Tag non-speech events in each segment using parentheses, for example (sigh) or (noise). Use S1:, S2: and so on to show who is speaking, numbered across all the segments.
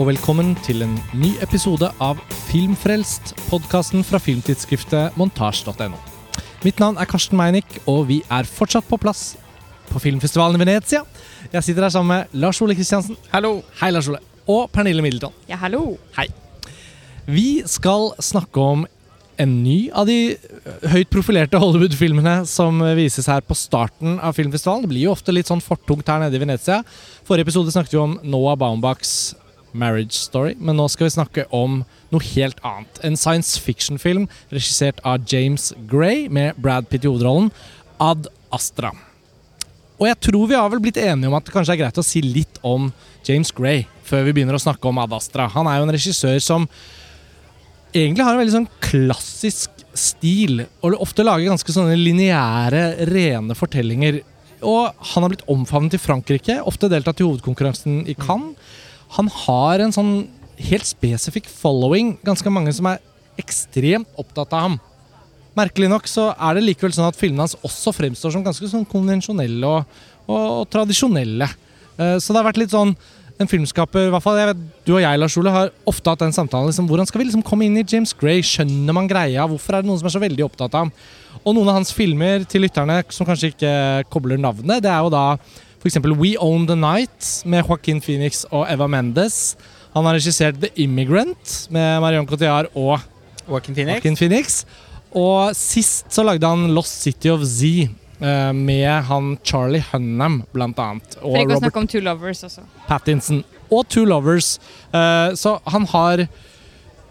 S1: og velkommen til en ny episode av Filmfrelst, podkasten fra filmtidsskriftet montasj.no. Mitt navn er Karsten Meinick, og vi er fortsatt på plass på filmfestivalen i Venezia. Jeg sitter her sammen med Lars Ole Kristiansen.
S2: Hallo.
S1: Hei, Lars Ole. Og Pernille Middleton.
S3: Ja, hallo.
S1: Hei. Vi skal snakke om en ny av de høyt profilerte Hollywood-filmene som vises her på starten av filmfestivalen. Det blir jo ofte litt sånn fortungt her nede i Venezia. Forrige episode snakket vi om Noah Baumbachs Marriage Story, men nå skal vi snakke om noe helt annet. En science fiction-film regissert av James Gray med Brad Pitt i hovedrollen, Ad Astra. Og jeg tror vi har vel blitt enige om at det kanskje er greit å si litt om James Gray før vi begynner å snakke om Ad Astra. Han er jo en regissør som egentlig har en veldig sånn klassisk stil, og ofte lager ganske sånne lineære, rene fortellinger. Og han har blitt omfavnet i Frankrike, ofte deltatt i hovedkonkurransen i Cannes. Han har en sånn helt spesifikk following, ganske mange som er ekstremt opptatt av ham. Merkelig nok så er det likevel sånn at filmene hans også fremstår som ganske sånn konvensjonelle og, og, og tradisjonelle. Eh, så det har vært litt sånn en filmskaper, i hvert fall jeg vet, Du og jeg Lars Ole, har ofte hatt den samtalen. Liksom, hvordan skal vi liksom komme inn i James Gray? Skjønner man greia? Hvorfor er det noen som er så veldig opptatt av ham? Og noen av hans filmer til lytterne som kanskje ikke kobler navnet, det er jo da f.eks. We Own The Night med Joaquin Phoenix og Eva Mendes. Han har regissert The Immigrant med Marion Cotillard og
S2: Joaquin Phoenix.
S1: Joaquin Phoenix. Og sist så lagde han Lost City of Z eh, med han Charlie Hunnam, blant annet. Og
S3: For ikke å snakke om Two Lovers også.
S1: Pattinson. Og Two Lovers. Eh, så han har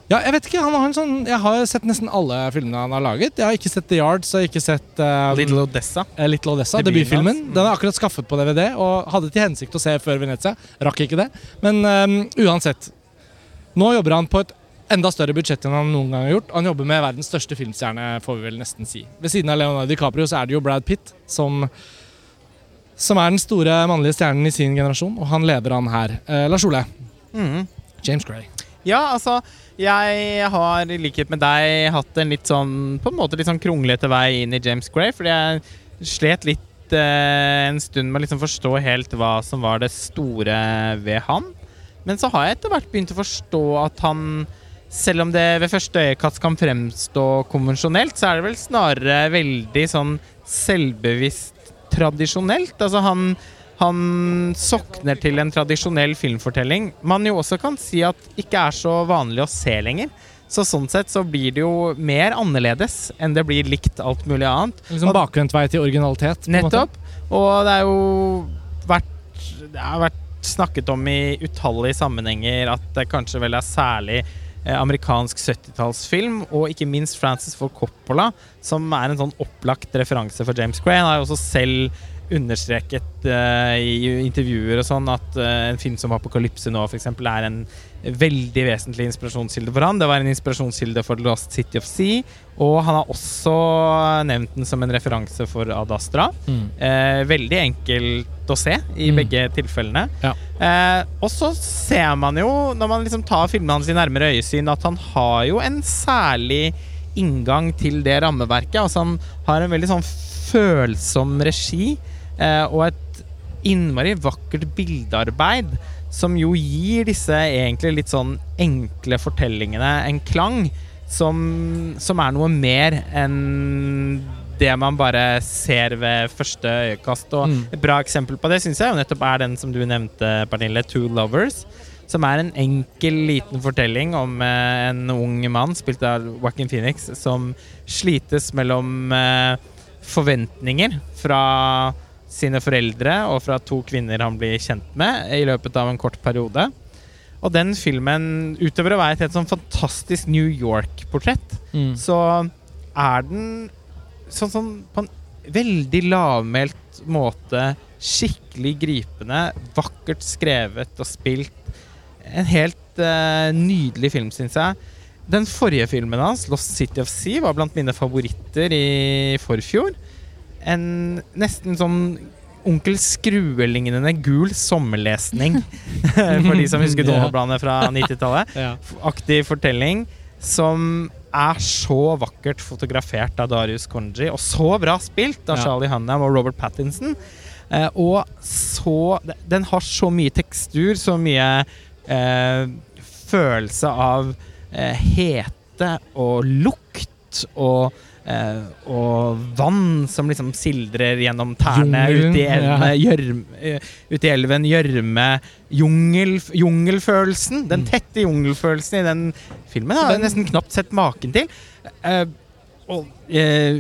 S1: Ja, jeg vet ikke. Han har en sånn Jeg har sett nesten alle filmene han har laget. Jeg har ikke sett The Yard, så jeg har ikke sett uh,
S2: Little Odessa.
S1: eh, Little Odessa, debutfilmen. Den er akkurat skaffet på DVD og hadde til hensikt å se før Venezia. Rakk ikke det. Men um, uansett. Nå jobber han på et enda større budsjett enn han noen gang har gjort. Han jobber med verdens største filmstjerne, får vi vel nesten si. Ved siden av Leonardo DiCaprio så er det jo Brad Pitt som som er den store mannlige stjernen i sin generasjon, og han leder han her. Eh, Lars Ole,
S2: Mm.
S1: James Gray.
S2: Ja, altså Jeg har i likhet med deg hatt en litt sånn På en måte litt sånn kronglete vei inn i James Gray, fordi jeg slet litt eh, en stund med å liksom forstå helt hva som var det store ved han. Men så har jeg etter hvert begynt å forstå at han selv om det ved første øyekast kan fremstå konvensjonelt, så er det vel snarere veldig sånn selvbevisst tradisjonelt. Altså han, han sokner til en tradisjonell filmfortelling. Man jo også kan si at ikke er så vanlig å se lenger. Så sånn sett så blir det jo mer annerledes enn det blir likt alt mulig annet.
S1: Liksom bakvendt vei til originalitet. på en måte.
S2: Nettopp. Og det er jo vært Det har vært snakket om i utallige sammenhenger at det kanskje vel er særlig eh, amerikansk 70-tallsfilm, og ikke minst Francis Ford Coppola, som er en sånn opplagt referanse for James Gray. Han har jo også selv understreket uh, i intervjuer og sånn at uh, en film som Apokalypse nå f.eks. er en veldig vesentlig inspirasjonskilde for han. Det var en inspirasjonskilde for The Lost City of Sea, og han har også nevnt den som en referanse for Ad Astra.
S1: Mm.
S2: Uh, veldig enkelt å se i
S1: Mm.
S2: begge tilfellene.
S1: Ja.
S2: Og så ser man jo, når man liksom tar filmene hans i nærmere øyesyn, at han har jo en særlig inngang til det rammeverket. Altså Han har en veldig sånn følsom regi og et innmari vakkert bildearbeid som jo gir disse egentlig litt sånn enkle fortellingene en klang som, som er noe mer enn det man bare ser ved første øyekast. Og
S1: Mm.
S2: et bra eksempel på det syns jeg nettopp er den som du nevnte, Pernille, Two Lovers. Som er en enkel, liten fortelling om eh, en ung mann, spilt av Joaquin Phoenix, som slites mellom eh, forventninger fra sine foreldre og fra to kvinner han blir kjent med i løpet av en kort periode. Og den filmen, utover å være et helt sånn fantastisk New York-portrett,
S1: Mm.
S2: så er den sånn, sånn på en veldig lavmælt måte skikkelig gripende, vakkert skrevet og spilt. En helt uh, nydelig film, syns jeg. Den forrige filmen hans, 'Lost City of Sea', var blant mine favoritter i forfjor. En nesten sånn Onkel Skrue-lignende gul sommerlesning, (laughs) for de som husker. Donald-bladet fra 90-tallet
S1: Ja.
S2: aktiv fortelling som er så vakkert fotografert av Darius Konji, og så bra spilt av
S1: Ja.
S2: Charlie Hunnam og Robert Pattinson. Eh, og så Den har så mye tekstur, så mye eh, følelse av eh, hete og lukt og eh, og vann som liksom sildrer gjennom tærne ut i elven.
S1: ja.
S2: Gjørme, eh, ut i elven, gjørme jungel, Jungelfølelsen. Den
S1: Mm.
S2: tette jungelfølelsen i den filmen har jeg nesten knapt sett maken til. Uh, og uh,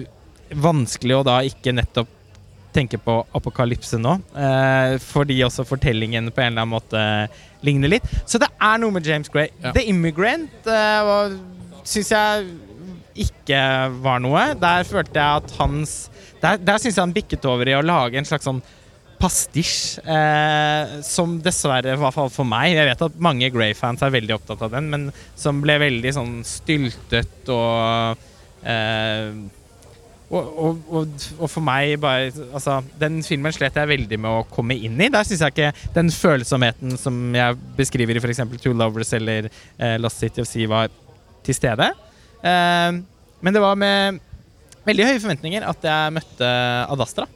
S2: vanskelig å da ikke nettopp tenke på apokalypse nå, fordi også fortellingen på en eller annen måte ligner litt. Så det er noe med James Gray.
S1: Ja.
S2: The Immigrant uh, syns jeg ikke var noe. Der følte jeg at hans Der, der syns jeg han bikket over i å lage en slags sånn pastisj, eh, som dessverre, i hvert fall for meg Jeg vet at mange Grey-fans er veldig opptatt av den, men som ble veldig sånn styltet og eh, og, og, og, og for meg bare Altså, den filmen slet jeg veldig med å komme inn i. Der syns jeg ikke den følsomheten som jeg beskriver i f.eks. Two Lovers eller eh, Lost City of Sea, var til stede. Eh, men det var med veldig høye forventninger at jeg møtte Ad Astra.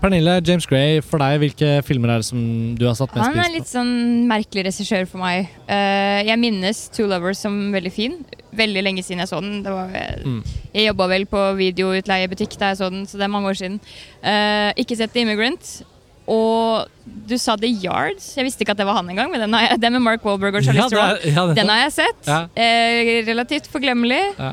S1: Pernille, James Gray, for deg, hvilke filmer er det som du har satt mest på?
S3: Han er litt sånn merkelig regissør for meg. Eh, jeg minnes Two Lovers som veldig fin. Veldig lenge siden jeg så den. Det var, eh,
S1: Mm.
S3: Jeg jobba vel på videoutleiebutikk da jeg så den, så det er mange år siden. Eh, ikke sett The Immigrant. Og du sa The Yards. Jeg visste ikke at det var han engang, men den, har jeg, den med Mark Wahlberg og
S1: Ja,
S3: Charlize
S1: det er, ja,
S3: Den har jeg sett.
S1: Ja.
S3: Eh, relativt forglemmelig.
S1: Ja.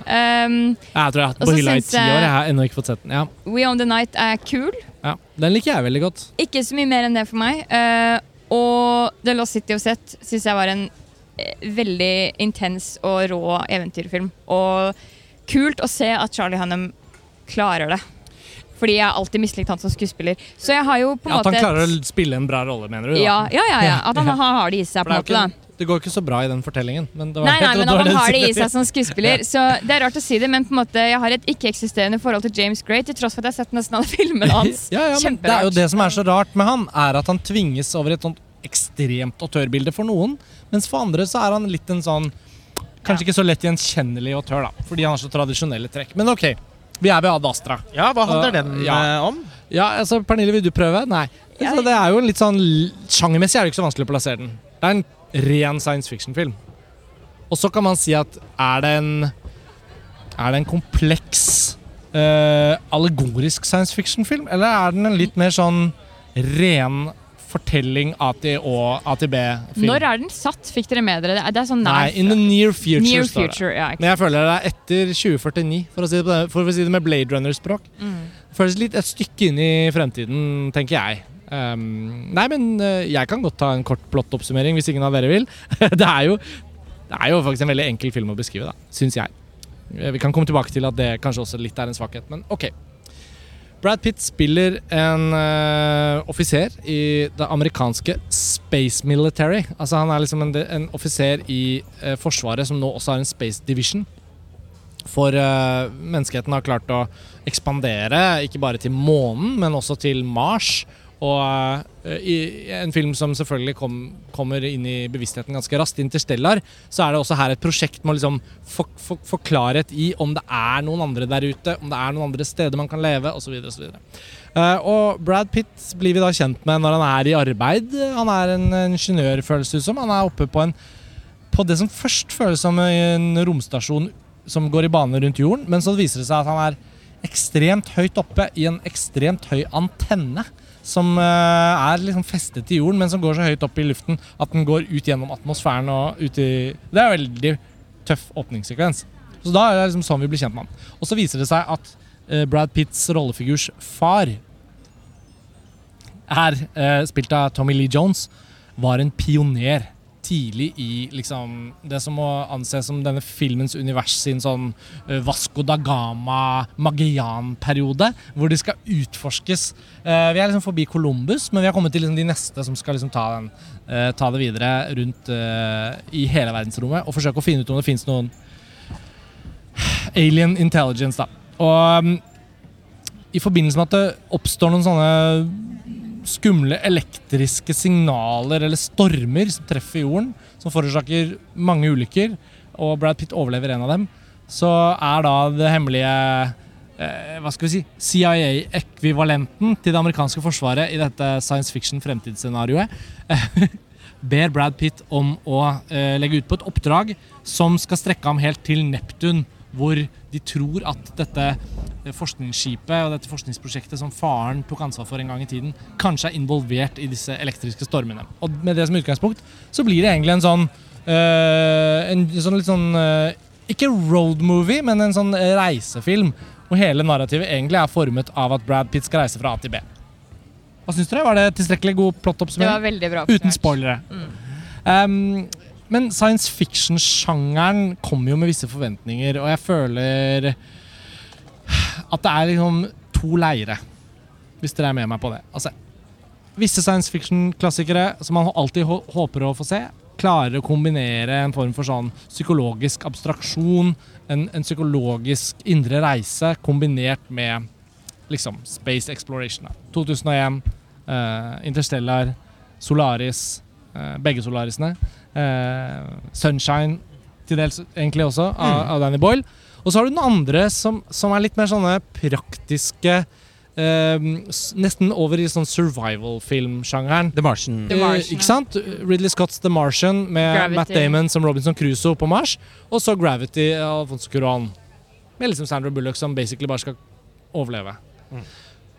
S3: Um,
S1: Jeg tror jeg har hatt den på hylla i ti år. Jeg har ennå ikke fått sett den. Ja.
S3: We Own The Night er kul.
S1: Ja. Den liker jeg veldig godt.
S3: Ikke så mye mer enn det for meg. Uh, og The Lost City of Set syns jeg var en uh, veldig intens og rå eventyrfilm. Og kult å se at Charlie Hunnam klarer det. Fordi jeg har alltid mislikt han som skuespiller. Så jeg har jo på en
S1: Ja, at han klarer å spille en bra rolle, mener du?
S3: ja, ja, ja, ja. At han (laughs)
S1: Ja.
S3: har det i seg, på en måte. da.
S1: det går ikke så bra i den fortellingen. Men det var,
S3: Nei, (laughs) nei, men han har det i seg som skuespiller. (laughs) Så det er rart å si det, men på en måte jeg har et ikke-eksisterende forhold til James Gray, til tross for at jeg har sett nesten alle filmene hans.
S1: Ja, ja, men det er jo det som er så rart med han, er at han tvinges over et sånt ekstremt autørbilde for noen, mens for andre så er han litt en sånn Kanskje ikke så lett gjenkjennelig autør, da, fordi han har så tradisjonelle trekk. Men ok, vi er ved Ad Astra.
S2: Ja, hva handler
S1: Uh,
S2: den
S1: ja.
S2: eh, om?
S1: Ja, altså, Pernille, vil du prøve? Nei.
S3: Jeg...
S1: Altså, det er jo en litt sånn Sjangermessig er det ikke så vanskelig å plassere den. Det er en ren science fiction-film. Og så kan man si at er det en Er det en kompleks uh, allegorisk science fiction-film, eller er den en litt mer sånn ren fortelling A til Å, A til B-film?
S3: Når er den satt? Fikk dere med dere det? Det sånn
S1: Nei, in the near future,
S3: Near
S1: står det.
S3: future, ja.
S1: Men jeg føler det er etter 2049, for å si det, på det, for å si det med Blade Runner-språk.
S3: Mm.
S1: Føles litt et stykke inn i fremtiden, tenker jeg. Um, nei, men eh, jeg kan godt ta en kort plottoppsummering hvis ingen av dere vil. (laughs) det, er jo, det er jo faktisk en veldig enkel film å beskrive, da, syns jeg. Eh, Vi kan komme tilbake til at det kanskje også litt er en svakhet, men ok. Brad Pitt spiller en uh, offiser i det amerikanske Space Military. Altså Han er liksom en, en offiser i uh, Forsvaret som nå også har en Space Division. For uh, menneskeheten har klart å ekspandere, ikke bare til månen, men også til Mars. Og eh, i en film som selvfølgelig kom, kommer inn i bevisstheten ganske raskt, 'Interstellar', så er det også her et prosjekt med å liksom få, få, få klarhet i om det er noen andre der ute, om det er noen andre steder man kan leve, osv. osv. Uh, og Brad Pitt blir vi da kjent med når han er i arbeid. Han er en ingeniør, føles det som. Han er oppe på, en, på det som først føles som en romstasjon som går i bane rundt jorden, men så viser det seg at han er ekstremt høyt oppe i en ekstremt høy antenne. Som eh, er liksom festet til jorden, men som går så høyt opp i luften at den går ut gjennom atmosfæren og ut i Det er en veldig tøff åpningssekvens. Så da er det liksom sånn vi blir kjent med han. Og så viser det seg at eh, Brad Pitts rollefigurs far er eh, spilt av Tommy Lee Jones, var en pioner tidlig i liksom, det som må anses som denne filmens univers sin sånn uh, Vasco da Gama, Magellan-periode, hvor de skal utforskes. Uh, vi er liksom forbi Columbus, men vi har kommet til liksom de neste som skal liksom ta, den, uh, ta det videre rundt i hele verdensrommet og forsøke å finne ut om det fins noen alien intelligence, da. Og um, i forbindelse med at det oppstår noen sånne skumle elektriske signaler eller stormer som treffer jorden, som forårsaker mange ulykker, og Brad Pitt overlever en av dem, så er da det hemmelige eh, hva skal vi si, CIA-ekvivalenten til det amerikanske forsvaret i dette science fiction-fremtidsscenarioet (laughs) ber Brad Pitt om å eh, legge ut på et oppdrag som skal strekke ham helt til Neptun, hvor de tror at dette eh, forskningsskipet og dette forskningsprosjektet som faren tok ansvar for en gang i tiden, kanskje er involvert i disse elektriske stormene. Og med det som utgangspunkt så blir det egentlig en sånn øh, en sånn litt sånn øh, Ikke road movie, men en sånn reisefilm. Hvor hele narrativet egentlig er formet av at Brad Pitt skal reise fra A til B. Hva syns dere? Var det tilstrekkelig god plottoppsummering?
S3: veldig bra.
S1: Uten
S3: spoilere.
S1: spoilere. Um, men science fiction-sjangeren kommer jo med visse forventninger, og jeg føler at det er liksom to leire, hvis dere er med meg på det. Altså, visse science fiction-klassikere som man alltid håper å få se, klarer å kombinere en form for sånn psykologisk abstraksjon, en, en psykologisk indre reise, kombinert med liksom space exploration. 2001, uh, Interstellar, Solaris, uh, begge Solarisene. Eh, Sunshine, til dels egentlig også, av, av Danny Boyle. Og så har du den andre som, som er litt mer sånne praktiske eh, Nesten over i sånn survival-filmsjangeren.
S2: The Martian.
S3: The
S1: Eh,
S3: Martian,
S1: ikke sant? Ridley Scotts The Martian med
S3: Gravity.
S1: Matt Damon som Robinson Crusoe på Mars. Og så Gravity av Alfonso Cuarón. Med liksom Sandra Bullock som basically bare skal overleve.
S2: Mm.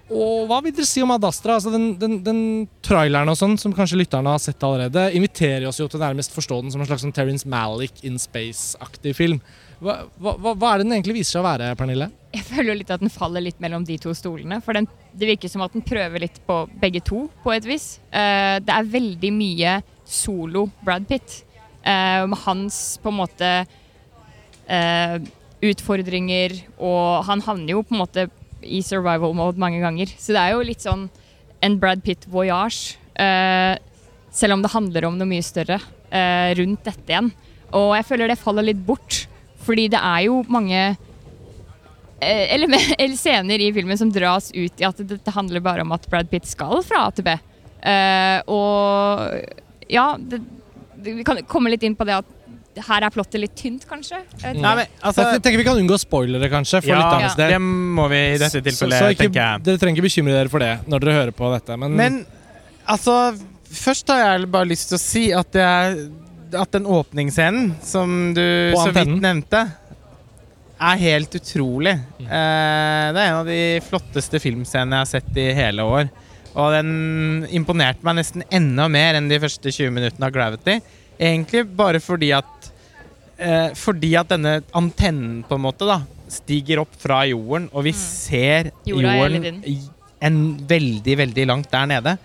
S1: Og hva vil dere si om Ad Astra? Altså den, den, den traileren og sånn, som kanskje lytterne har sett allerede, inviterer oss jo til nærmest forstå den som en slags sånn Terence Malick in space-aktig film. Hva, hva, hva er det den egentlig viser seg å være, Pernille?
S3: Jeg føler jo litt at den faller litt mellom de to stolene. For den, det virker som at den prøver litt på begge to, på et vis. Uh, det er veldig mye solo Brad Pitt. Uh, med hans på en måte uh, utfordringer, og han havner jo på en måte i survival mode mange ganger. Så det er jo litt sånn en Brad Pitt-voyage. eh, selv om det handler om noe mye større eh, rundt dette igjen. Og jeg føler det faller litt bort, fordi det er jo mange eh, eleme- (laughs) eller scener i filmen som dras ut i at dette handler bare om at Brad Pitt skal fra A til B. Eh, og ja, det, vi kan komme litt inn på det at her er plottet litt tynt, kanskje. Jeg
S2: Nei, men, altså,
S1: jeg tenker vi kan unngå spoilere, kanskje, for
S2: ja,
S1: lytternes del.
S2: det må vi i dette tilfellet,
S1: så ikke,
S2: tenker jeg.
S1: dere trenger ikke bekymre dere for det når dere hører på dette. Men,
S2: Men altså Først har jeg bare lyst til å si at, det er, at den åpningsscenen som du så vidt nevnte, er helt utrolig.
S1: Mm.
S2: Eh, det er en av de flotteste filmscenene jeg har sett i hele år. Og den imponerte meg nesten enda mer enn de første 20 minuttene av Gravity. Egentlig bare fordi at eh, Fordi at denne antennen på en måte da stiger opp fra jorden, og vi ser
S3: Mm. Jorda
S2: jorden en veldig, veldig langt der nede,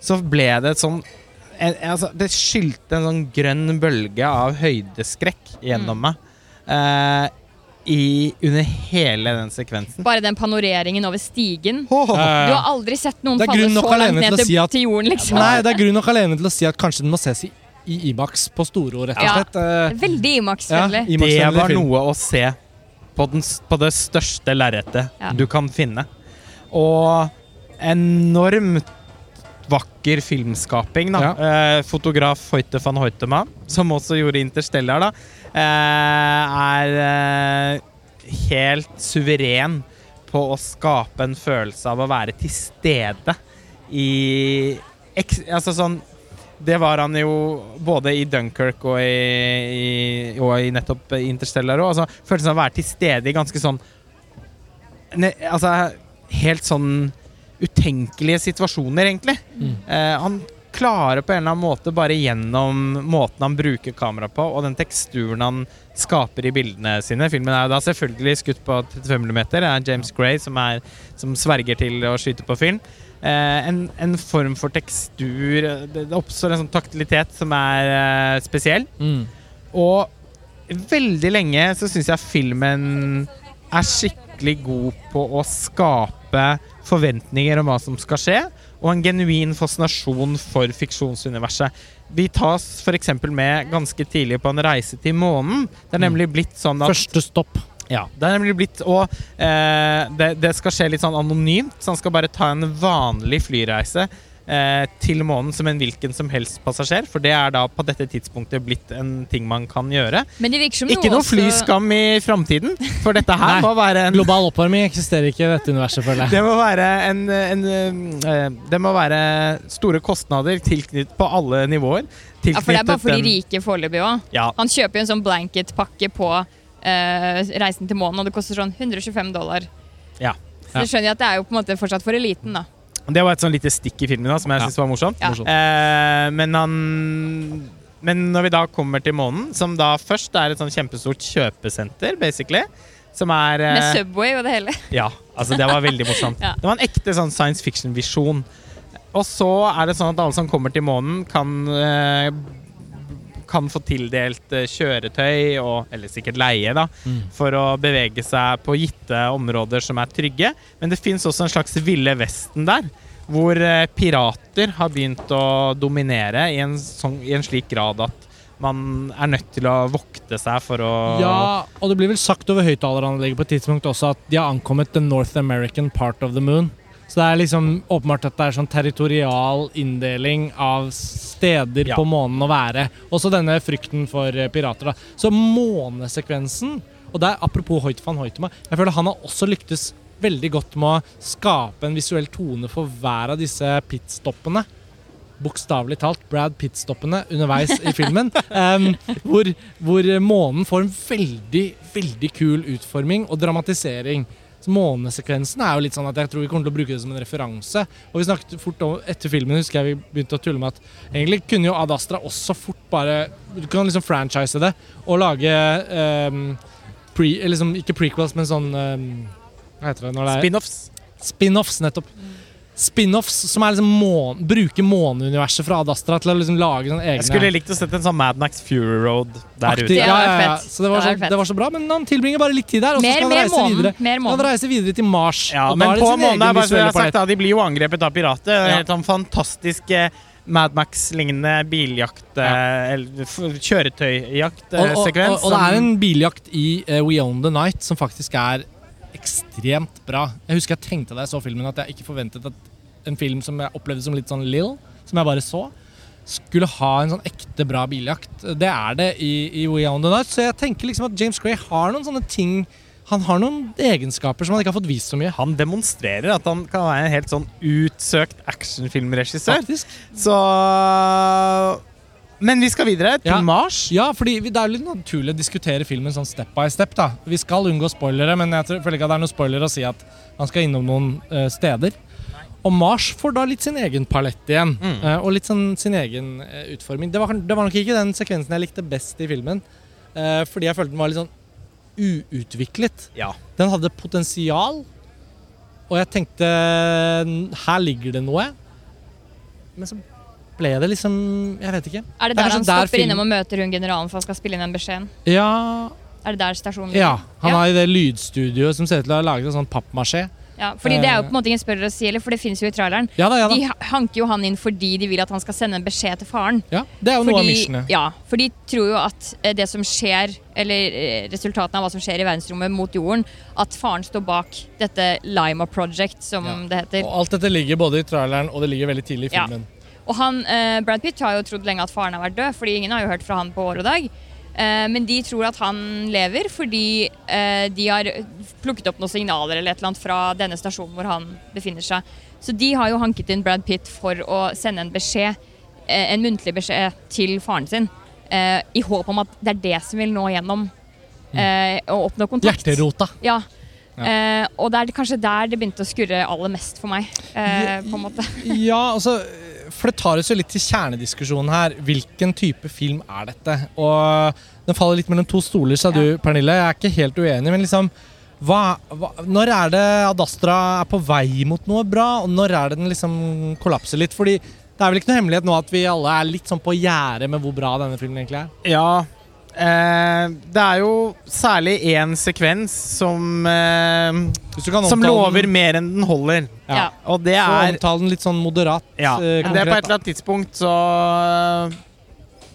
S2: så ble det sånn en, altså, Det skylte en sånn grønn bølge av høydeskrekk gjennom
S3: Mm.
S2: meg. Eh, i, under hele den sekvensen.
S3: Bare den panoreringen over stigen.
S1: Eh,
S3: Du har aldri sett noen
S1: er
S3: falle så langt ned til,
S1: si at-
S3: til jorden, liksom.
S1: Nei, det er grunn nok alene til å si at kanskje den må ses i, i Imax på Storo, rett og slett. Ja,
S3: Veldig Imax-vennlig.
S2: Det
S1: IMAX-vennlig
S2: var noe å se på, den, på det største lerretet
S3: Ja.
S2: du kan finne. Og enormt vakker filmskaping. Da. Eh, fotograf Hoite van Hoitema, som også gjorde Interstellar, da, eh, er eh, helt suveren på å skape en følelse av å være til stede i Altså sånn det var han jo både i Dunkerque og i, i, og i nettopp Interstellar òg. Altså, følelsen av å være til stede i ganske sånn ne, Altså helt sånn utenkelige situasjoner, egentlig.
S1: Mm.
S2: Eh, han klarer på en eller annen måte, bare gjennom måten han bruker kamera på, og den teksturen han skaper i bildene sine Filmen er jo da selvfølgelig skutt på 35 mm. Det er James Gray som, er, som sverger til å skyte på film. Eh, en, en form for tekstur Det, det oppstår en sånn taktilitet som er eh, spesiell.
S1: Mm.
S2: Og veldig lenge så syns jeg filmen er skikkelig god på å skape forventninger om hva som skal skje, og en genuin fascinasjon for fiksjonsuniverset. Vi tas f.eks. med ganske tidlig på en reise til månen. Det er nemlig blitt sånn at
S1: Første stopp.
S2: Ja, det er nemlig blitt Og eh, det, det skal skje litt sånn anonymt, så han skal bare ta en vanlig flyreise eh, til månen som en hvilken som helst passasjer. For det er da på dette tidspunktet blitt en ting man kan gjøre.
S3: Men det virker som
S2: Ikke noe
S3: også-
S2: flyskam i framtiden, for dette her (laughs)
S1: Nei.
S2: må være en
S1: Global oppvarming eksisterer ikke i dette universet, føler jeg.
S2: det må være en, en eh, Det må være store kostnader tilknyttet på alle nivåer.
S3: Ja, for det er bare for de rike foreløpig òg.
S2: Ja,
S3: Han kjøper jo en sånn blanket-pakke på reisen til månen, og det koster sånn 125 dollar.
S2: Ja.
S3: Så skjønner jeg at det er jo på en måte fortsatt for eliten, da.
S2: Det var et sånn lite stikk i filmen da, som jeg
S1: Ja.
S2: synes var morsomt.
S3: Ja.
S1: Morsomt.
S2: Eh, men han Men når vi da kommer til månen, som da først er et sånn kjempestort kjøpesenter, basically, som er eh,
S3: Med Subway og det hele. (laughs)
S2: Ja, altså det var veldig morsomt.
S3: Ja.
S2: Det var en ekte sånn science fiction-visjon. Og så er det sånn at alle som kommer til månen, kan eh, kan få tildelt eh, kjøretøy, og, eller sikkert leie, da,
S1: Mm.
S2: for å bevege seg på gitte områder som er trygge. Men det fins også en slags ville vesten der, hvor eh, pirater har begynt å dominere i en, sånn, i en slik grad at man er nødt til å vokte seg for å
S1: Ja, og det blir vel sagt over høyttaleranlegget på et tidspunkt også at de har ankommet the North American part of the moon. Så det er liksom åpenbart at det er sånn territorial inndeling av steder
S2: Ja.
S1: på månen å være. Også denne frykten for eh, pirater. da. Så månesekvensen Og der, apropos Hoyt van Hoytema, jeg føler han har også lyktes veldig godt med å skape en visuell tone for hver av disse pitstoppene bokstavelig talt Brad Pitt-stoppene underveis i filmen. (laughs) Um, hvor, hvor månen får en veldig, veldig kul utforming og dramatisering. Månesekvensen er jo litt sånn at jeg tror vi kommer til å bruke det som en referanse. Og vi snakket fort om, Etter filmen husker jeg vi begynte å tulle med at egentlig kunne jo Ad Astra også fort bare Du kan liksom franchise det og lage um, pre, eller liksom, Ikke prequels, men sånn um, Hva heter det når det er
S2: Spin-offs.
S1: Spin-offs, nettopp. Spin-offs som er liksom mån, bruker måneuniverset fra Ad Astra til å liksom lage sånne egne
S2: Jeg skulle likt å sette en sånn Mad Max Fury Road der
S1: Aktiv.
S2: ute.
S3: Ja,
S1: Ja,
S3: det
S1: ja,
S3: var
S1: Så det var,
S3: Det var
S1: så, det var så bra, men han tilbringer bare litt tid der, og så skal han reise
S3: månen.
S1: videre.
S3: Mer
S1: månen. han reiser videre til Mars.
S2: Ja,
S1: og da
S2: men
S1: er
S2: på
S1: sin
S2: månen
S1: egen
S2: er bare jeg har sagt, da, de blir jo angrepet av pirater.
S1: Ja.
S2: Helt sånn fantastiske Mad Max-lignende biljakt ja. eller f-
S1: Og, og,
S2: Kjøretøyjakt-sekvens.
S1: og, og det er en biljakt i uh, We Own The Night som faktisk er ekstremt bra. Jeg husker jeg tenkte da jeg så filmen at jeg ikke forventet at en film som jeg opplevde som litt sånn Lill, som jeg bare så, skulle ha en sånn ekte bra biljakt. Det er det i, i We Own The Night, så jeg tenker liksom at James Gray har noen sånne ting Han har noen egenskaper som han ikke har fått vist så mye.
S2: Han demonstrerer at han kan være en helt sånn utsøkt actionfilmregissør.
S1: Faktisk.
S2: Så Men vi skal videre til
S1: Ja.
S2: Mars.
S1: Ja, fordi vi- det er litt naturlig å diskutere filmen sånn step by step. da. Vi skal unngå spoilere, men jeg føler ikke at det er noe spoiler å si at han skal innom noen uh, steder. Og Mars får da litt sin egen palett igjen,
S2: Mm.
S1: uh, og litt sånn sin egen uh, utforming. Det var, det var nok ikke den sekvensen jeg likte best i filmen, eh, fordi jeg følte den var litt sånn uutviklet.
S2: Ja.
S1: Den hadde potensial, og jeg tenkte her ligger det noe. Men så ble det liksom Jeg vet ikke.
S3: Er det
S1: Det er
S3: der han stopper
S1: film-
S3: innom og møter hun generalen for han skal spille inn den beskjeden?
S1: Ja,
S3: Er det der stasjonen
S1: Ja, han
S3: Ja.
S1: har i det lydstudioet som ser ut til å ha laget en sånn pappmasjé.
S3: Ja, fordi det er jo
S1: Eh.
S3: på en måte ingen spørre å si, eller for det finnes jo i traileren.
S1: Ja da, ja da.
S3: De hanker jo han inn fordi de vil at han skal sende en beskjed til faren.
S1: Ja, det er jo noe av missionet.
S3: ja, for de tror jo at eh, det som skjer, eller eh, resultatene av hva som skjer i verdensrommet mot jorden, at faren står bak dette Lima Project, som
S1: Ja.
S3: det heter.
S1: Og alt dette ligger både i traileren og det ligger veldig tidlig i filmen.
S3: Og han, eh, Brad Pitt har jo trodd lenge at faren har vært død, fordi ingen har jo hørt fra han på år og dag. Eh, men de tror at han lever fordi eh, de har plukket opp noen signaler eller et eller annet fra denne stasjonen hvor han befinner seg. Så de har jo hanket inn Brad Pitt for å sende en beskjed, eh, en muntlig beskjed til faren sin, eh, i håp om at det er det som vil nå gjennom eh, og oppnå kontakt.
S1: Hjerterota.
S3: Ja.
S1: Ja.
S3: Eh, og det er kanskje der det begynte å skurre aller mest for meg. Eh, på en måte.
S1: Ja, altså For det tar oss jo litt til kjernediskusjonen her. Hvilken type film er dette? Og den faller litt mellom to stoler, sa du, Pernille. Jeg er ikke helt uenig, men liksom hva, hva, Når er det Ad Astra er på vei mot noe bra, og når er det den liksom kollapser litt? Fordi det er vel ikke noe hemmelighet nå at vi alle er litt sånn på gjerdet med hvor bra denne filmen egentlig er?
S2: Ja. Eh, det er jo særlig én sekvens som eh,
S1: Hvis du kan
S2: Som lover
S1: den,
S2: mer enn den holder.
S1: ja.
S3: Ja.
S2: Og det
S1: Så
S2: er
S1: omtale den litt sånn moderat.
S2: Ja.
S1: eh,
S2: Det er på et eller annet tidspunkt så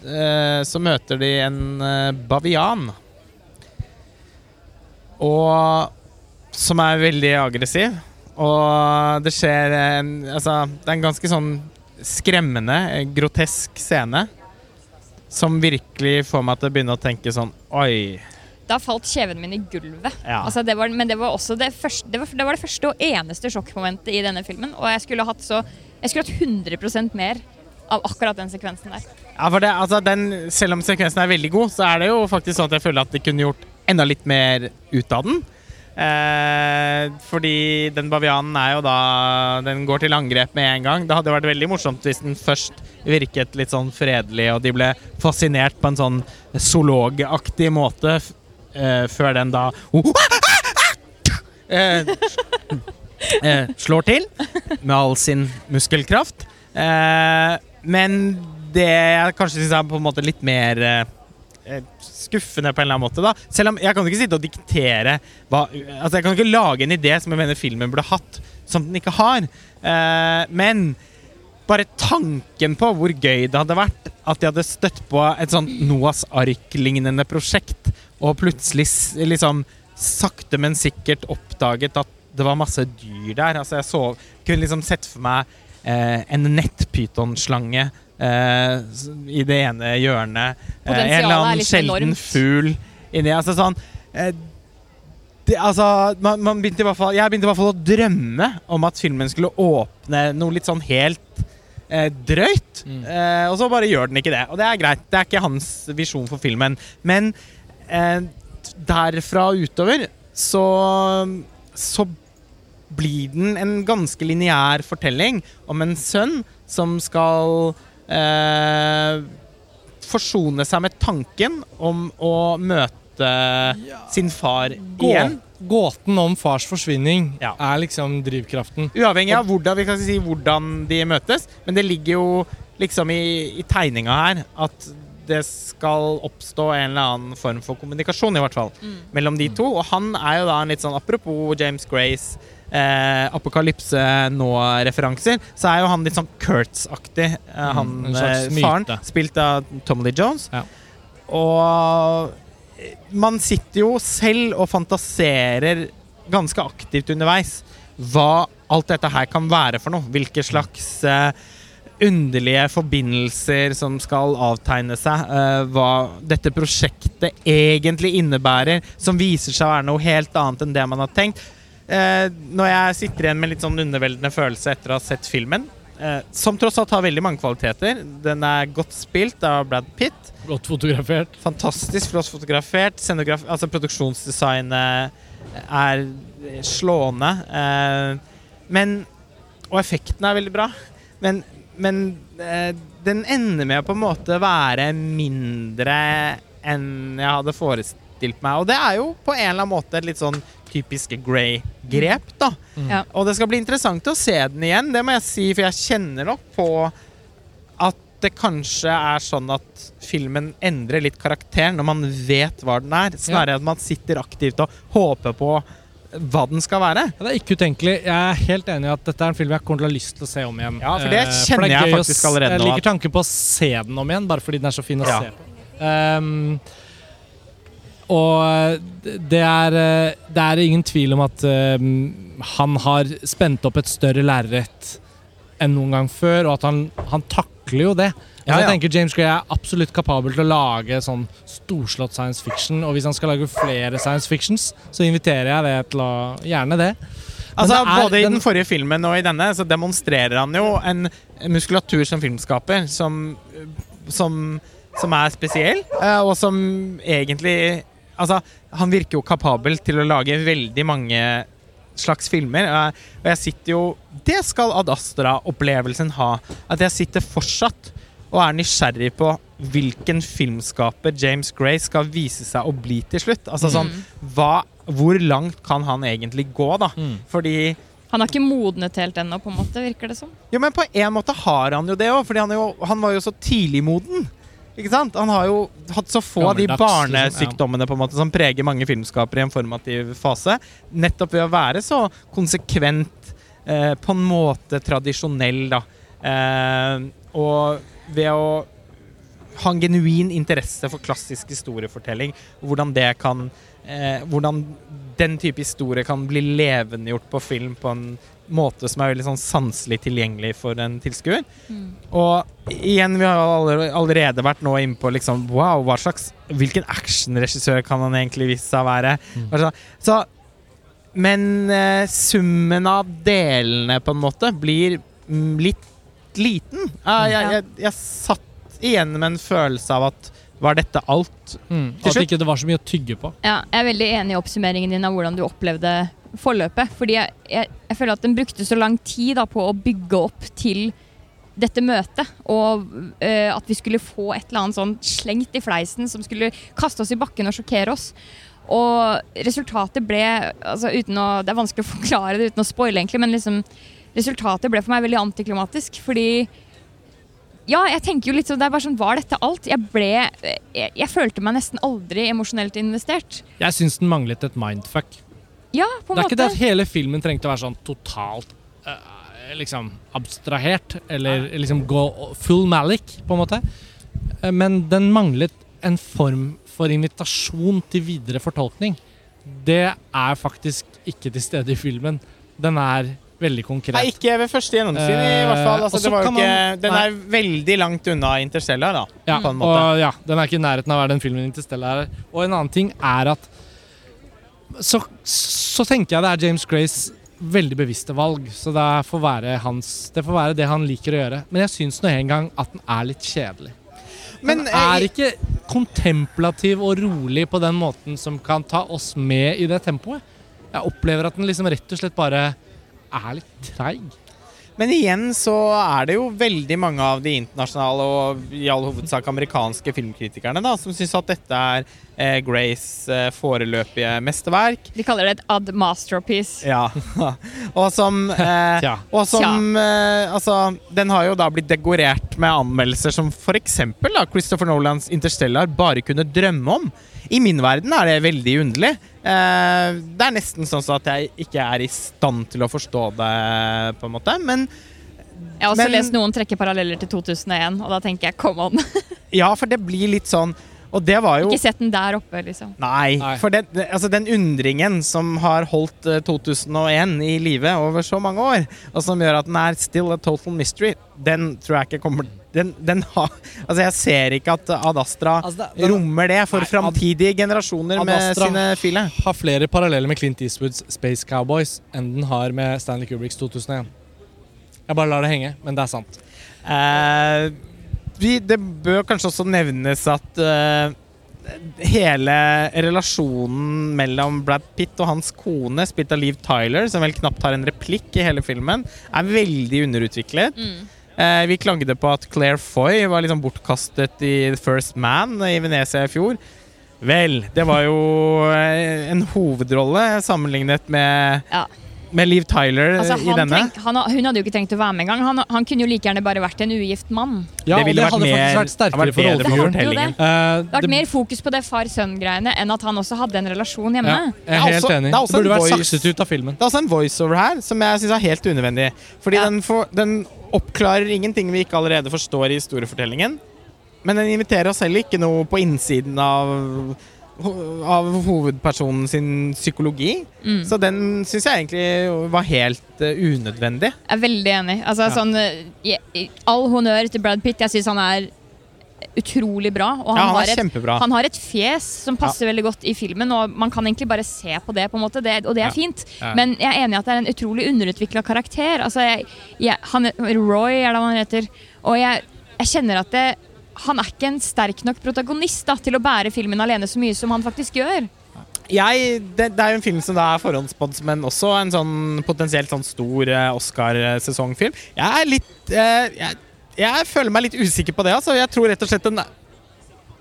S2: eh, Så møter de en eh, bavian. Og Som er veldig aggressiv. Og det skjer en Altså, det er en ganske sånn skremmende, grotesk scene. Som virkelig får meg til å begynne å tenke sånn Oi.
S3: Da falt kjeven min i gulvet.
S2: Ja.
S3: Altså, det var, men det var også det første, det var, det var det første og eneste sjokkmomentet i denne filmen. Og jeg skulle hatt så Jeg skulle hatt 100% mer av akkurat den sekvensen der.
S2: Ja, for det, altså den, Selv om sekvensen er veldig god, så er det jo faktisk sånn at jeg føler at de kunne gjort enda litt mer ut av den. Eh, fordi den bavianen er jo da Den går til angrep med en gang. Det hadde vært veldig morsomt hvis den først virket litt sånn fredelig, og de ble fascinert på en sånn zoologaktig måte eh, før den da eh, eh, slår til med all sin muskelkraft. Eh, men det jeg kanskje syns er på en måte litt mer eh, skuffende på en eller annen måte. da Selv om jeg kan ikke sitte og diktere hva, Altså Jeg kan ikke lage en idé som jeg mener filmen burde hatt, som den ikke har. Eh, men bare tanken på hvor gøy det hadde vært at de hadde støtt på et sånt Noas ark-lignende prosjekt, og plutselig liksom sakte, men sikkert oppdaget at det var masse dyr der. Altså Jeg så, kunne liksom sett for meg eh, en nettpytonslange eh, i det ene hjørnet. Eh, en eller
S3: er
S2: annen sjelden
S3: enormt.
S2: fugl inni Altså sånn eh, det, altså, man, man begynte i hvert fall, jeg begynte i hvert fall å drømme om at filmen skulle åpne noe litt sånn helt eh, drøyt.
S1: Mm.
S2: Eh, og så bare gjør den ikke det. Og det er greit. Det er ikke hans visjon for filmen. Men eh, derfra og utover så, så blir den en ganske lineær fortelling om en sønn som skal eh, forsone seg med tanken om å møte sin far
S1: Gå,
S2: igjen.
S1: gåten om fars forsvinning
S2: Ja.
S1: er liksom drivkraften.
S2: Uavhengig av hvordan, vi kan si hvordan de møtes, men det ligger jo liksom i, i tegninga her at det skal oppstå en eller annen form for kommunikasjon, i hvert fall, mellom de to. Og han er jo da en litt sånn Apropos James Grace, eh, Apokalypse nå-referanser, så er jo han litt sånn Kurtz-aktig. Eh, han
S1: en slags
S2: eh, faren, spilt av Tom Lee Jones.
S1: Ja.
S2: Og eh, man sitter jo selv og fantaserer ganske aktivt underveis hva alt dette her kan være for noe. Hvilke slags eh, underlige forbindelser som skal avtegne seg. Uh, hva dette prosjektet egentlig innebærer, som viser seg å være noe helt annet enn det man har tenkt. Eh, når jeg sitter igjen med litt sånn underveldende følelse etter å ha sett filmen, eh, som tross alt har veldig mange kvaliteter. Den er godt spilt av Brad Pitt.
S1: Godt fotografert.
S2: Fantastisk flott fotografert. Scenograf altså produksjonsdesignet er slående. Eh, men Og effekten er veldig bra. Men, men den ender med å på en måte være mindre enn jeg hadde forestilt meg. Og det er jo på en eller annen måte et litt sånn typisk Grey-grep, da.
S3: Ja.
S2: Og det skal bli interessant å se den igjen, det må jeg si, for jeg kjenner nok på at det kanskje er sånn at filmen endrer litt karakter når man vet hva den er, snarere enn at man sitter aktivt og håper på hva den skal være.
S1: Ja, det er ikke utenkelig. Jeg er helt enig i at dette er en film jeg kommer til å ha lyst til å se om igjen.
S2: Ja, for det
S1: kjenner
S2: kjenner
S1: det er
S2: jeg faktisk allerede
S1: Jeg liker tanken på å se den om igjen, bare fordi den er så fin å
S2: Ja.
S1: se på. Ehm, og det er, eh, det er ingen tvil om at ehm, han har spent opp et større lerret enn noen gang før, og at han, han takler jo det. Altså,
S2: Ja, ja.
S1: Jeg tenker James Gray er absolutt kapabel til å lage sånn storslått science fiction, og hvis han skal lage flere science fictions, så inviterer jeg det til å Gjerne det.
S2: Altså,
S1: det er
S2: både i
S1: den-
S2: forrige filmen og i denne så demonstrerer han jo en muskulatur som filmskaper som, som, som er spesiell, eh, og som egentlig Altså, han virker jo kapabel til å lage veldig mange slags filmer. eh, Og jeg sitter jo Det skal Ad Astra-opplevelsen ha. At jeg sitter fortsatt og er nysgjerrig på hvilken filmskaper James Gray skal vise seg å bli til slutt. Altså sånn hva, Hvor langt kan han egentlig gå, da?
S1: Mm.
S2: Fordi
S3: Han har ikke modnet helt ennå, på en måte, virker det som.
S2: Jo, men på en måte har han jo det òg, fordi han, han var jo så tidlig moden. Ikke sant? Han har jo hatt så få av de
S1: liksom,
S2: barnesykdommene på en måte som preger mange filmskapere i en formativ fase. Nettopp ved å være så konsekvent, eh, på en måte tradisjonell, da. Eh, og ved å ha en genuin interesse for klassisk historiefortelling. Hvordan det kan eh, Hvordan den type historie kan bli levendegjort på film på en måte som er veldig sånn sanselig tilgjengelig for en tilskuer.
S3: Mm.
S2: Og igjen, vi har allerede vært nå inne på liksom Wow, hva slags Hvilken actionregissør kan han egentlig vise seg å være?
S1: Mm.
S2: Så Men eh, summen av delene, på en måte, blir mm, litt liten. Jeg, jeg, jeg, jeg satt igjen med en følelse av at var dette alt?
S1: Mm. At ikke det var så mye å tygge på.
S3: Ja, jeg er veldig enig i oppsummeringen din av hvordan du opplevde forløpet. Fordi jeg, jeg, jeg føler at den brukte så lang tid da, på å bygge opp til dette møtet. Og uh, at vi skulle få et eller annet sånn slengt i fleisen som skulle kaste oss i bakken og sjokkere oss. Og resultatet ble altså uten å, Det er vanskelig å forklare det uten å spoile, egentlig, men liksom, resultatet ble for meg veldig antiklimatisk. Fordi ja, jeg tenker jo litt sånn, det er bare sånn, Var dette alt? Jeg ble Jeg, jeg følte meg nesten aldri emosjonelt investert.
S1: Jeg syns den manglet et mindfuck.
S3: Ja, på en
S1: Det er ikke det at hele filmen trengte å være sånn totalt uh, liksom abstrahert, eller liksom gå full Malik, på en måte. Eh, Men den manglet en form for invitasjon til videre fortolkning. Det er faktisk ikke til stede i filmen. Den er veldig konkret.
S2: Nei, ikke ved første gjennomsyn, i
S1: Eh,
S2: hvert fall. Altså, det var jo ikke,
S1: man-
S2: den er veldig langt unna Interstellar, da.
S1: Ja,
S2: på en måte.
S1: og ja, den er ikke i nærheten av å være den filmen Interstellar er. Og en annen ting er at så, så tenker jeg det er James Grays veldig bevisste valg. Så det får være, hans, det, får være det han liker å gjøre. Men jeg syns nå en gang at den er litt kjedelig.
S2: Men
S1: Den er
S2: eh,
S1: ikke kontemplativ og rolig på den måten som kan ta oss med i det tempoet. Jeg opplever at den liksom rett og slett bare er litt treig.
S2: Men igjen så er det jo veldig mange av de internasjonale og i all hovedsak amerikanske filmkritikerne da, som syns at dette er eh, Grays eh, foreløpige mesterverk.
S3: De kaller det et ad masterpiece.
S2: Ja. (laughs) og som, eh, (laughs) og som eh, Altså, den har jo da blitt dekorert med anmeldelser som f.eks. Christopher Nolans Interstellar bare kunne drømme om. I min verden er det veldig underlig. Eh, det er nesten sånn at jeg ikke er i stand til å forstå det, på en måte. Men
S3: Jeg har også
S2: Men-
S3: lest noen trekke paralleller til 2001, og da tenker jeg come on. (laughs)
S2: ja, for det blir litt sånn Og det var jo
S3: Ikke sett den der oppe, liksom.
S2: Nei,
S1: Nei.
S2: for det, altså den undringen som har holdt eh, 2001 i live over så mange år, og som gjør at den er still a total mystery, den tror jeg ikke kommer den, den har Altså, jeg ser ikke at Ad Astra
S1: Altså, det- den-
S2: rommer det for
S1: Nei, Ad-
S2: generasjoner
S1: Ad
S2: med sine file.
S1: Har flere paralleller med Clint Eastwoods Space Cowboys enn den har med Stanley Kubricks 2001. Jeg bare lar det henge, men det er sant.
S2: Eh, vi, det bør kanskje også nevnes at uh, hele relasjonen mellom Brad Pitt og hans kone, spilt av Liv Tyler, som vel knapt har en replikk i hele filmen, er veldig underutviklet. Eh, vi klagde på at Claire Foy var liksom bortkastet i The First Man i Venezia i fjor. Vel, det var jo eh, en hovedrolle sammenlignet med,
S3: Ja.
S2: Med Liv Tyler
S3: Altså,
S2: i denne.
S3: treng, han, hun hadde jo ikke trengt å være med engang. Han, han kunne jo like gjerne bare vært en ugift mann.
S1: Ja,
S2: Det ville
S1: det
S2: vært
S1: hadde
S2: mer-
S1: vært sterkere
S2: vært
S1: for
S2: bedre for
S1: rollefiguren.
S2: fortellingen.
S3: Det
S1: Uh,
S3: Det har vært mer fokus på det far-sønn-greiene enn at han også hadde en relasjon hjemme.
S1: ja, jeg
S2: er
S1: helt
S2: også-
S1: enig.
S2: det er
S1: Det burde vært sakset ut av filmen.
S2: Det er også en voiceover her som jeg syns er helt unødvendig. Fordi
S3: Ja.
S2: den, for, den oppklarer ingenting vi ikke allerede forstår i historiefortellingen. Men den inviterer oss heller ikke noe på innsiden av, av hovedpersonen sin psykologi.
S3: Mm.
S2: Så den syns jeg egentlig var helt uh, unødvendig.
S3: Jeg er veldig enig. Altså,
S1: Ja.
S3: sånn, eh, jeg- all honnør til Brad Pitt. Jeg syns han er utrolig bra. Og han,
S2: ja, han
S3: har et, han har et fjes som passer veldig godt i filmen, og man kan egentlig bare se på det, på en måte, det, og det er
S1: Ja.
S3: fint.
S1: Ja.
S3: Men jeg er enig i at det er en utrolig underutvikla karakter. Altså, jeg, jeg, han, Roy er det han heter. Og jeg, jeg kjenner at det, han er ikke en sterk nok protagonist da, til å bære filmen alene så mye som han faktisk gjør.
S2: Jeg, det, det er jo en film som da er forhåndsspådd, men også en sånn potensielt sånn stor eh, Oscar-sesongfilm. Jeg er litt eh, jeg, jeg føler meg litt usikker på det. Altså. Jeg tror rett og slett den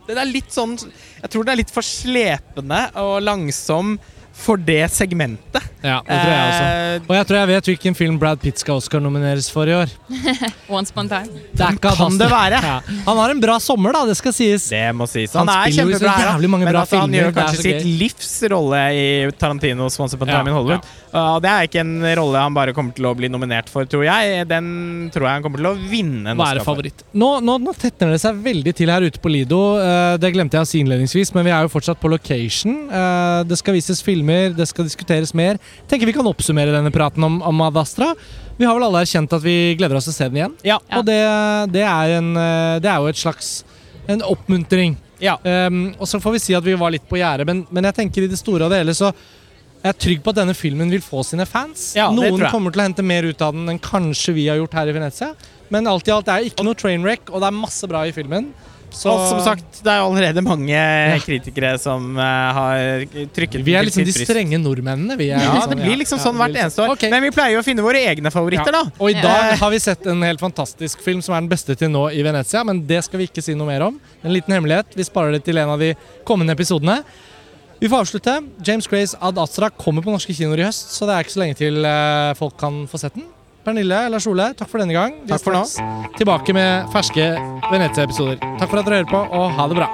S2: den er litt sånn Jeg tror den er litt for slepende og langsom for det segmentet.
S1: Ja, det tror jeg også.
S2: Eh,
S1: Og jeg tror jeg vet hvilken film Brad Pitt skal Oscar-nomineres for i år. (laughs)
S3: Once upon a time.
S1: Det
S2: Kan det være?
S1: Ja. Han har en bra sommer, da, det skal sies.
S2: Det må sies.
S1: Han
S2: Han, er
S1: spiller jo så
S2: kjempebra her,
S1: jævlig mange
S2: men
S1: bra
S2: altså, han gjør kanskje sitt
S1: gøy.
S2: livs rolle i Tarantinos Once Upon a
S1: Ja,
S2: Time in Hollywood. Og det er ikke en rolle han bare kommer til å bli nominert for, tror jeg. Den tror jeg han kommer til å vinne en
S1: Være favoritt. Nå, nå, nå tetner det seg veldig til her ute på Lido. Uh, det glemte jeg å si innledningsvis, men vi er jo fortsatt på location. Uh, det skal vises filmer, det skal diskuteres mer. Tenker vi kan oppsummere denne praten om, om Ad Astra. Vi har vel alle erkjent at vi gleder oss til å se den igjen.
S2: Ja.
S1: Og det, det, er en, eh, det er jo et slags en oppmuntring.
S2: Ja.
S1: Um, og så får vi si at vi var litt på gjerdet, men, men jeg tenker i det store og det hele så er jeg trygg på at denne filmen vil få sine fans.
S2: Ja,
S1: Noen kommer til å hente mer ut av den enn kanskje vi har gjort her i Venezia. Men alt i alt det er ikke noe train wreck, og det er masse bra i filmen. Så
S2: Og som sagt, det er jo allerede mange kritikere som uh, har trykket
S1: vi er liksom de strenge nordmennene. Vi er
S2: Ja,
S1: liksom,
S2: det blir liksom sånn hvert eneste år.
S1: Okay.
S2: Men vi pleier jo å finne våre egne favoritter, da.
S1: Og i
S3: Ja.
S1: dag har vi sett en helt fantastisk film som er den beste til nå i Venezia, men det skal vi ikke si noe mer om. En liten hemmelighet. Vi sparer det til en av de kommende episodene. Vi får avslutte. James Grays Ad Astra kommer på norske kinoer i høst, så det er ikke så lenge til eh, folk kan få sett den. Pernille Lars Ole, takk for denne gang. Vi
S2: Takk for nå.
S1: Tilbake med ferske Venezia-episoder. Takk for at dere hører på, og ha det bra.